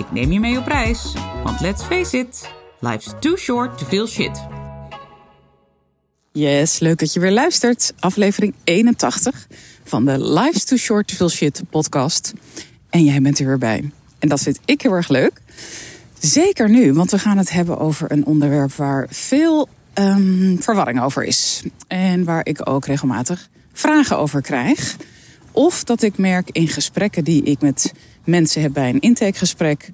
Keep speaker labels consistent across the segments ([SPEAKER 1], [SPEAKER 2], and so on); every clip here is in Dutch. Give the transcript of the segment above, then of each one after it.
[SPEAKER 1] Ik neem je mee op reis, want let's face it, life's too short to feel shit.
[SPEAKER 2] Yes, leuk dat je weer luistert. Aflevering 81 van de Life's Too Short to Feel Shit podcast. En jij bent er weer bij. En dat vind ik heel erg leuk. Zeker nu, want we gaan het hebben over een onderwerp waar veel um, verwarring over is. En waar ik ook regelmatig vragen over krijg. Of dat ik merk in gesprekken die ik met mensen heb bij een intakegesprek.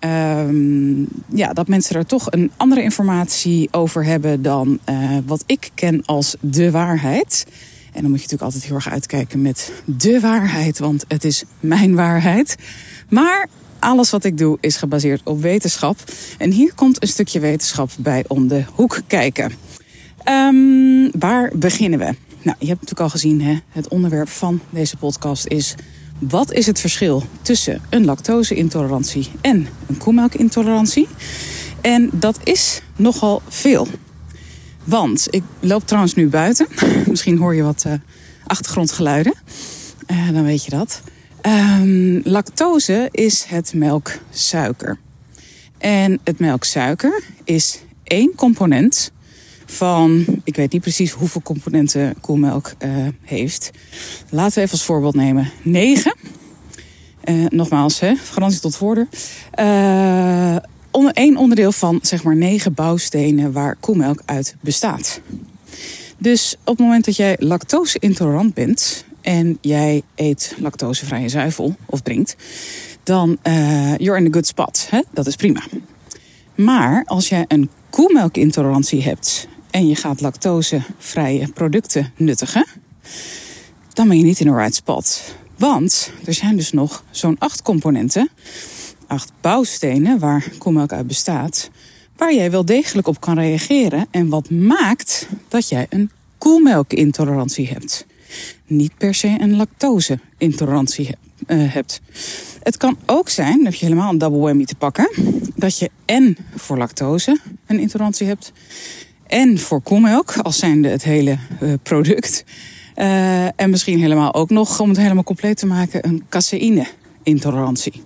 [SPEAKER 2] Um, ja, dat mensen er toch een andere informatie over hebben dan uh, wat ik ken als de waarheid. En dan moet je natuurlijk altijd heel erg uitkijken met de waarheid, want het is mijn waarheid. Maar alles wat ik doe is gebaseerd op wetenschap. En hier komt een stukje wetenschap bij om de hoek kijken. Um, waar beginnen we? Nou, je hebt natuurlijk al gezien, hè, het onderwerp van deze podcast is... wat is het verschil tussen een lactose-intolerantie en een koemelkintolerantie? En dat is nogal veel. Want ik loop trouwens nu buiten. Misschien hoor je wat uh, achtergrondgeluiden. Uh, dan weet je dat. Um, lactose is het melksuiker. En het melksuiker is één component van, ik weet niet precies hoeveel componenten koelmelk uh, heeft. Laten we even als voorbeeld nemen. 9. Uh, nogmaals, hè, garantie tot voordeur. Uh, onder, één onderdeel van zeg maar negen bouwstenen waar koelmelk uit bestaat. Dus op het moment dat jij lactose-intolerant bent en jij eet lactosevrije zuivel of drinkt, dan you're in a good spot. Hè? Dat is prima. Maar als jij een koelmelkintolerantie hebt en je gaat lactosevrije producten nuttigen, dan ben je niet in de right spot. Want er zijn dus nog zo'n acht componenten, acht bouwstenen waar koelmelk uit bestaat, waar jij wel degelijk op kan reageren en wat maakt dat jij een koelmelkintolerantie hebt. Niet per se een lactose-intolerantie uh, hebt. Het kan ook zijn, heb je helemaal een double whammy te pakken, dat je en voor lactose een intolerantie hebt en voor koemelk, als zijnde het hele uh, product. Uh, en misschien helemaal ook nog, om het helemaal compleet te maken, een caseïne-intolerantie.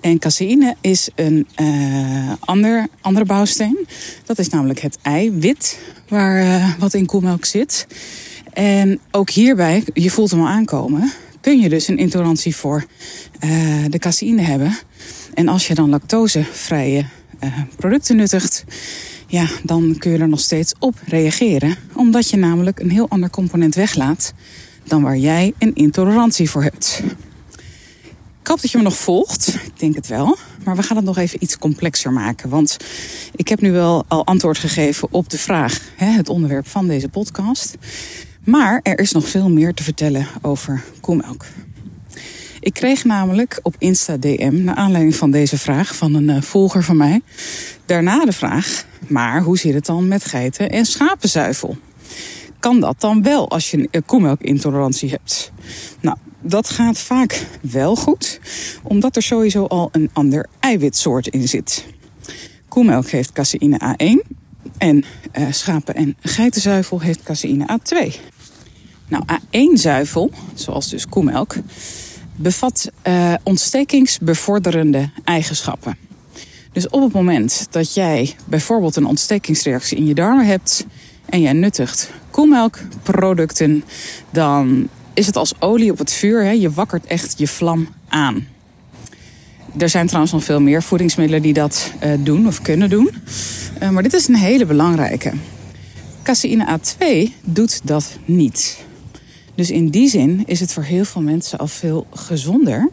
[SPEAKER 2] En caseïne is een uh, ander, andere bouwsteen. Dat is namelijk het eiwit waar, wat in koemelk zit. En ook hierbij, je voelt hem al aankomen, kun je dus een intolerantie voor de caseïne hebben. En als je dan lactosevrije producten nuttigt, ja, dan kun je er nog steeds op reageren. Omdat je namelijk een heel ander component weglaat dan waar jij een intolerantie voor hebt. Ik hoop dat je me nog volgt. Ik denk het wel. Maar we gaan het nog even iets complexer maken. Want ik heb nu wel al antwoord gegeven op de vraag, hè, het onderwerp van deze podcast. Maar er is nog veel meer te vertellen over koemelk. Ik kreeg namelijk op Insta DM, naar aanleiding van deze vraag van een uh, volger van mij, daarna de vraag: maar hoe zit het dan met geiten en schapenzuivel? Kan dat dan wel als je een koemelkintolerantie hebt? Nou, dat gaat vaak wel goed, omdat er sowieso al een ander eiwitsoort in zit. Koemelk heeft caseïne A1 en uh, schapen- en geitenzuivel heeft caseïne A2. Nou, A1-zuivel, zoals dus koemelk, bevat uh, ontstekingsbevorderende eigenschappen. Dus op het moment dat jij bijvoorbeeld een ontstekingsreactie in je darmen hebt en jij nuttigt koemelkproducten, dan is het als olie op het vuur. Hè? Je wakkert echt je vlam aan. Er zijn trouwens nog veel meer voedingsmiddelen die dat uh, doen of kunnen doen. Uh, maar dit is een hele belangrijke. Caseïne A2 doet dat niet. Dus in die zin is het voor heel veel mensen al veel gezonder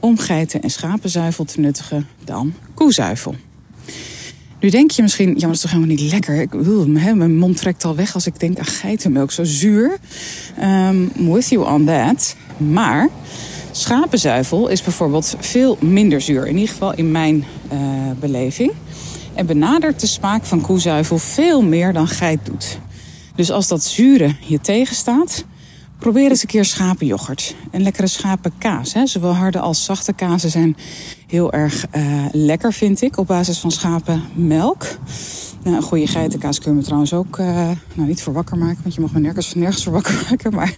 [SPEAKER 2] om geiten- en schapenzuivel te nuttigen dan koezuivel. Nu denk je misschien, ja, maar dat is toch helemaal niet lekker. Ik, uh, mijn mond trekt al weg als ik denk aan geitenmelk, zo zuur. Um, with you on that. Maar schapenzuivel is bijvoorbeeld veel minder zuur. In ieder geval in mijn uh, beleving. en benadert de smaak van koezuivel veel meer dan geit doet. Dus als dat zure je tegenstaat, probeer eens een keer schapenyoghurt. En lekkere schapenkaas. Hè. Zowel harde als zachte kazen zijn heel erg uh, lekker, vind ik, op basis van schapenmelk. Nou, goede geitenkaas kun je me trouwens ook uh, nou, niet voor wakker maken, want je mag me nergens, nergens voor wakker maken. Maar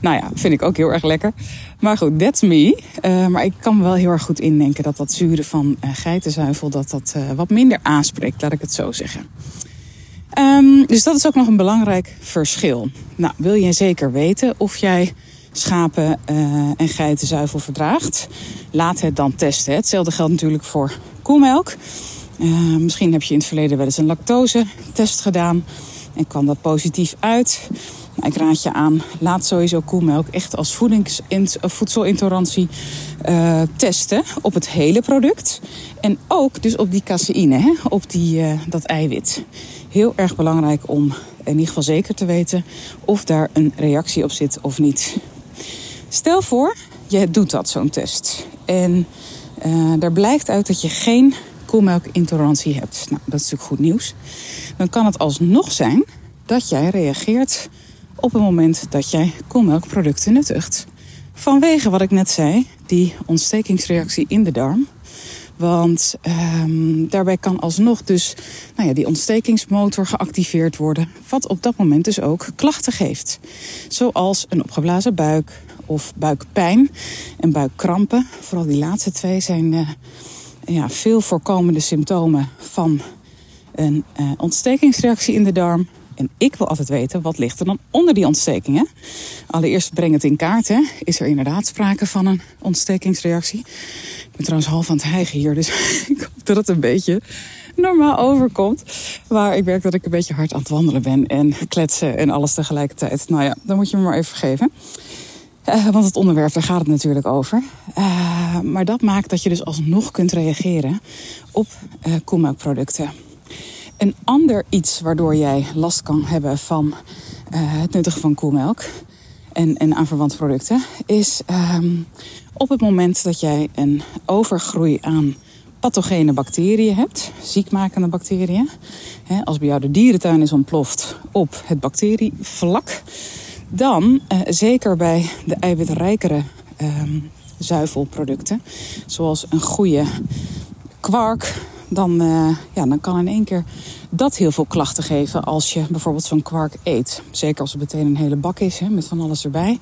[SPEAKER 2] nou ja, vind ik ook heel erg lekker. Maar goed, that's me. Uh, maar ik kan me wel heel erg goed indenken dat dat zure van geitenzuivel dat dat wat minder aanspreekt, laat ik het zo zeggen. Um, dus dat is ook nog een belangrijk verschil. Nou, wil je zeker weten of jij schapen en geitenzuivel verdraagt? Laat het dan testen. Hetzelfde geldt natuurlijk voor koemelk. misschien heb je in het verleden wel eens een lactose-test gedaan en kwam dat positief uit. Ik raad je aan, laat sowieso koemelk echt als voedselintolerantie uh, testen op het hele product. En ook dus op die caseïne, hè, op die, dat eiwit. Heel erg belangrijk om in ieder geval zeker te weten of daar een reactie op zit of niet. Stel voor, je doet dat, zo'n test. En uh, daar blijkt uit dat je geen koemelkintolerantie hebt. Nou, dat is natuurlijk goed nieuws. Dan kan het alsnog zijn dat jij reageert op het moment dat jij koelmelkproducten nuttigt. Vanwege wat ik net zei, die ontstekingsreactie in de darm. Want um, daarbij kan alsnog dus nou ja, die ontstekingsmotor geactiveerd worden. Wat op dat moment dus ook klachten geeft. Zoals een opgeblazen buik of buikpijn en buikkrampen. Vooral die laatste twee zijn uh, ja, veel voorkomende symptomen van een uh, ontstekingsreactie in de darm. En ik wil altijd weten, wat ligt er dan onder die ontstekingen? Allereerst breng het in kaart. Hè. Is er inderdaad sprake van een ontstekingsreactie? Ik ben trouwens half aan het hijgen hier, dus ik hoop dat het een beetje normaal overkomt. Maar ik merk dat ik een beetje hard aan het wandelen ben en kletsen en alles tegelijkertijd. Nou ja, dan moet je me maar even vergeven. Uh, want het onderwerp, daar gaat het natuurlijk over. Uh, maar dat maakt dat je dus alsnog kunt reageren op uh. Een ander iets waardoor jij last kan hebben van uh, het nuttigen van koelmelk en, en aanverwante producten, is um, op het moment dat jij een overgroei aan pathogene bacteriën hebt, ziekmakende bacteriën. Als bij jou de dierentuin is ontploft op het bacterievlak, dan uh, zeker bij de eiwitrijkere um, zuivelproducten, zoals een goede kwark, dan, uh, ja, dan kan in één keer dat heel veel klachten geven als je bijvoorbeeld zo'n kwark eet. Zeker als het meteen een hele bak is, hè, met van alles erbij.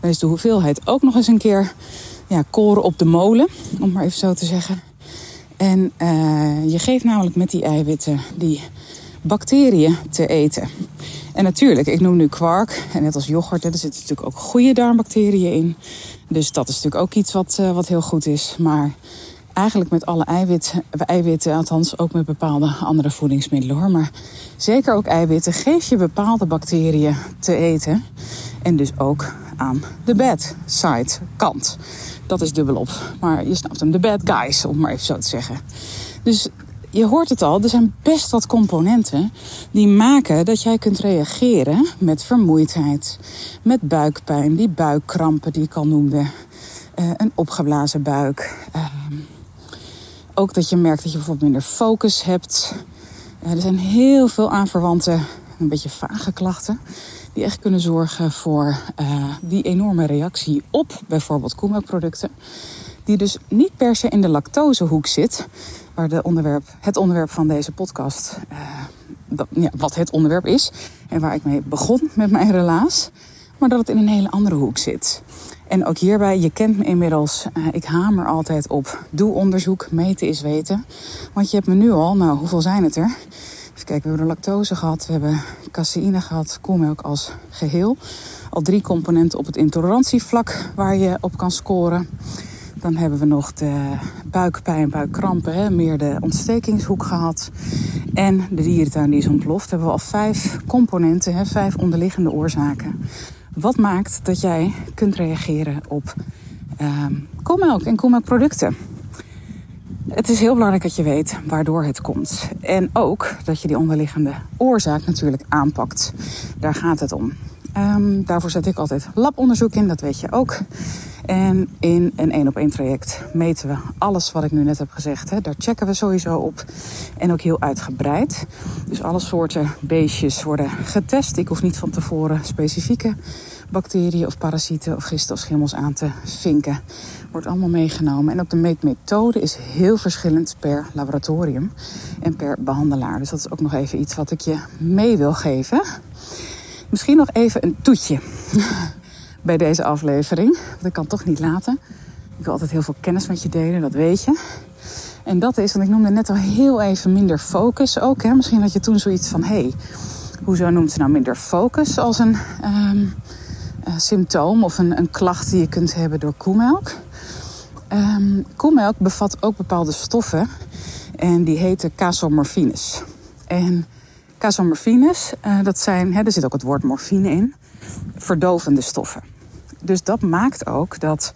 [SPEAKER 2] Dan is de hoeveelheid ook nog eens een keer ja, koren op de molen, om maar even zo te zeggen. En uh, je geeft namelijk met die eiwitten die bacteriën te eten. En natuurlijk, ik noem nu kwark. En net als yoghurt, er zitten natuurlijk ook goede darmbacteriën in. Dus dat is natuurlijk ook iets wat, uh, wat heel goed is. Maar eigenlijk met alle eiwitten, eiwitten, althans ook met bepaalde andere voedingsmiddelen hoor. Maar zeker ook eiwitten, geef je bepaalde bacteriën te eten. En dus ook aan de bad side kant. Dat is dubbelop. Maar je snapt hem, de bad guys, om maar even zo te zeggen. Dus je hoort het al, er zijn best wat componenten die maken dat jij kunt reageren met vermoeidheid, met buikpijn, die buikkrampen die ik al noemde, uh, een opgeblazen buik. Ook dat je merkt dat je bijvoorbeeld minder focus hebt. Uh, er zijn heel veel aanverwante, een beetje vage klachten. Die echt kunnen zorgen voor uh, die enorme reactie op bijvoorbeeld koemelkproducten. Die dus niet per se in de lactosehoek zit. Waar de onderwerp, het onderwerp van deze podcast, ja, wat het onderwerp is. En waar ik mee begon met mijn relaas. Maar dat het in een hele andere hoek zit. En ook hierbij, je kent me inmiddels, uh, ik hamer altijd op doe onderzoek, meten is weten. Want je hebt me nu al, nou hoeveel zijn het er? Even kijken, we hebben lactose gehad, we hebben caseïne gehad, koelmelk als geheel. Al drie componenten op het intolerantievlak waar je op kan scoren. Dan hebben we nog de buikpijn, buikkrampen, hè, meer de ontstekingshoek gehad. En de dierentuin die is ontploft. Hebben we al vijf componenten, hè, vijf onderliggende oorzaken. Wat maakt dat jij kunt reageren op um, koelmelk en koelmelkproducten? Het is heel belangrijk dat je weet waardoor het komt. En ook dat je die onderliggende oorzaak natuurlijk aanpakt. Daar gaat het om. Ehm, daarvoor zet ik altijd labonderzoek in, dat weet je ook. En in een één op één traject meten we alles wat ik nu net heb gezegd. Hè. Daar checken we sowieso op. En ook heel uitgebreid. Dus alle soorten beestjes worden getest. Ik hoef niet van tevoren specifieke bacteriën of parasieten of gisten of schimmels aan te vinken. Wordt allemaal meegenomen. En ook de meetmethode is heel verschillend per laboratorium en per behandelaar. Dus dat is ook nog even iets wat ik je mee wil geven. Misschien nog even een toetje bij deze aflevering. Want ik kan toch niet laten. Ik wil altijd heel veel kennis met je delen, dat weet je. En dat is, want ik noemde net al heel even minder focus ook. Hè? Misschien had je toen zoiets van, hé, hey, hoezo noemt ze nou minder focus als een um, symptoom of een, een, klacht die je kunt hebben door koemelk? Um, koemelk bevat ook bepaalde stoffen en die heten casomorfines. En casomorfines, uh, dat zijn, hè, er zit ook het woord morfine in, verdovende stoffen. Dus dat maakt ook dat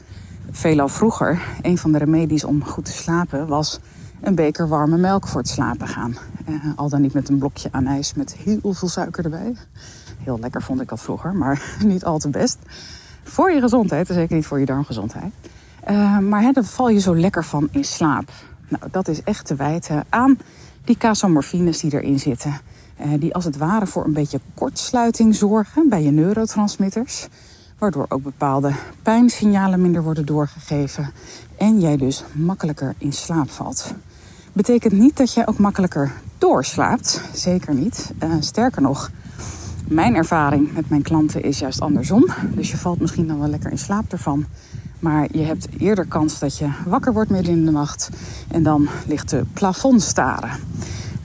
[SPEAKER 2] veelal vroeger een van de remedies om goed te slapen was een beker warme melk voor het slapen gaan. Uh, al dan niet met een blokje anijs met heel veel suiker erbij. Heel lekker vond ik dat vroeger, maar niet al te best. Voor je gezondheid, en zeker niet voor je darmgezondheid. Uh, maar hè, daar val je zo lekker van in slaap. Nou, dat is echt te wijten aan die casomorfines die erin zitten. Uh, die als het ware voor een beetje kortsluiting zorgen bij je neurotransmitters. Waardoor ook bepaalde pijnsignalen minder worden doorgegeven. En jij dus makkelijker in slaap valt. Betekent niet dat jij ook makkelijker doorslaapt. Zeker niet. Uh, sterker nog, mijn ervaring met mijn klanten is juist andersom. Dus je valt misschien dan wel lekker in slaap ervan. Maar je hebt eerder kans dat je wakker wordt midden in de nacht en dan ligt de plafond staren.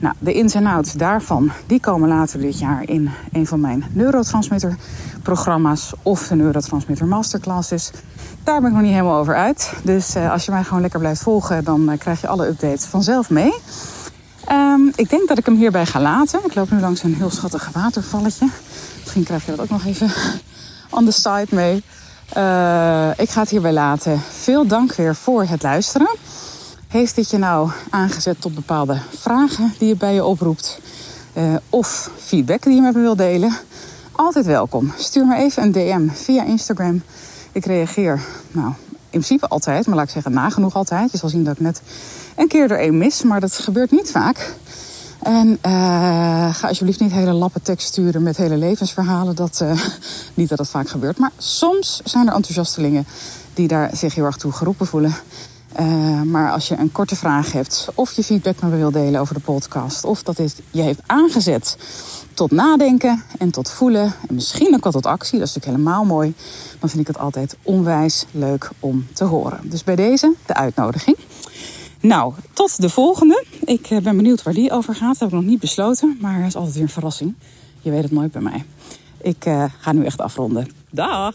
[SPEAKER 2] Nou, de ins en outs daarvan, die komen later dit jaar in een van mijn neurotransmitterprogramma's of de neurotransmitter masterclasses. Daar ben ik nog niet helemaal over uit. Dus uh, als je mij gewoon lekker blijft volgen, dan uh, krijg je alle updates vanzelf mee. Um, ik denk dat ik hem hierbij ga laten. Ik loop nu langs een heel schattig watervalletje. Misschien krijg je dat ook nog even on the side mee. Uh, ik ga het hierbij laten. Veel dank weer voor het luisteren. Heeft dit je nou aangezet tot bepaalde vragen die je bij je oproept? Uh, of feedback die je met me wilt delen? Altijd welkom. Stuur me even een DM via Instagram. Ik reageer, nou, in principe altijd, maar laat ik zeggen nagenoeg altijd. Je zal zien dat ik net een keer er één mis, maar dat gebeurt niet vaak. En uh, ga alsjeblieft niet hele lappen tekst sturen met hele levensverhalen. Dat, uh, niet dat dat vaak gebeurt. Maar soms zijn er enthousiastelingen die daar zich heel erg toe geroepen voelen. Uh, maar als je een korte vraag hebt, of je feedback met me wil delen over de podcast, of dat is, je heeft aangezet tot nadenken en tot voelen, en misschien ook wel tot actie, dat is natuurlijk helemaal mooi, dan vind ik het altijd onwijs leuk om te horen. Dus bij deze de uitnodiging. Nou, tot de volgende. Ik ben benieuwd waar die over gaat. Dat heb ik nog niet besloten, maar het is altijd weer een verrassing. Je weet het nooit bij mij. Ik uh, ga nu echt afronden. Dag!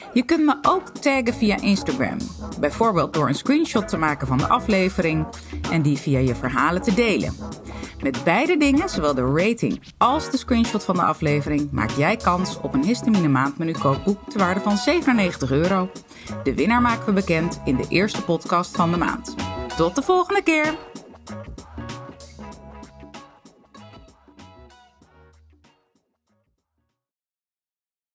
[SPEAKER 1] Je kunt me ook taggen via Instagram. Bijvoorbeeld door een screenshot te maken van de aflevering en die via je verhalen te delen. Met beide dingen, zowel de rating als de screenshot van de aflevering, maak jij kans op een histamine maandmenu kookboek te waarde van 97 euro. De winnaar maken we bekend in de eerste podcast van de maand. Tot de volgende keer!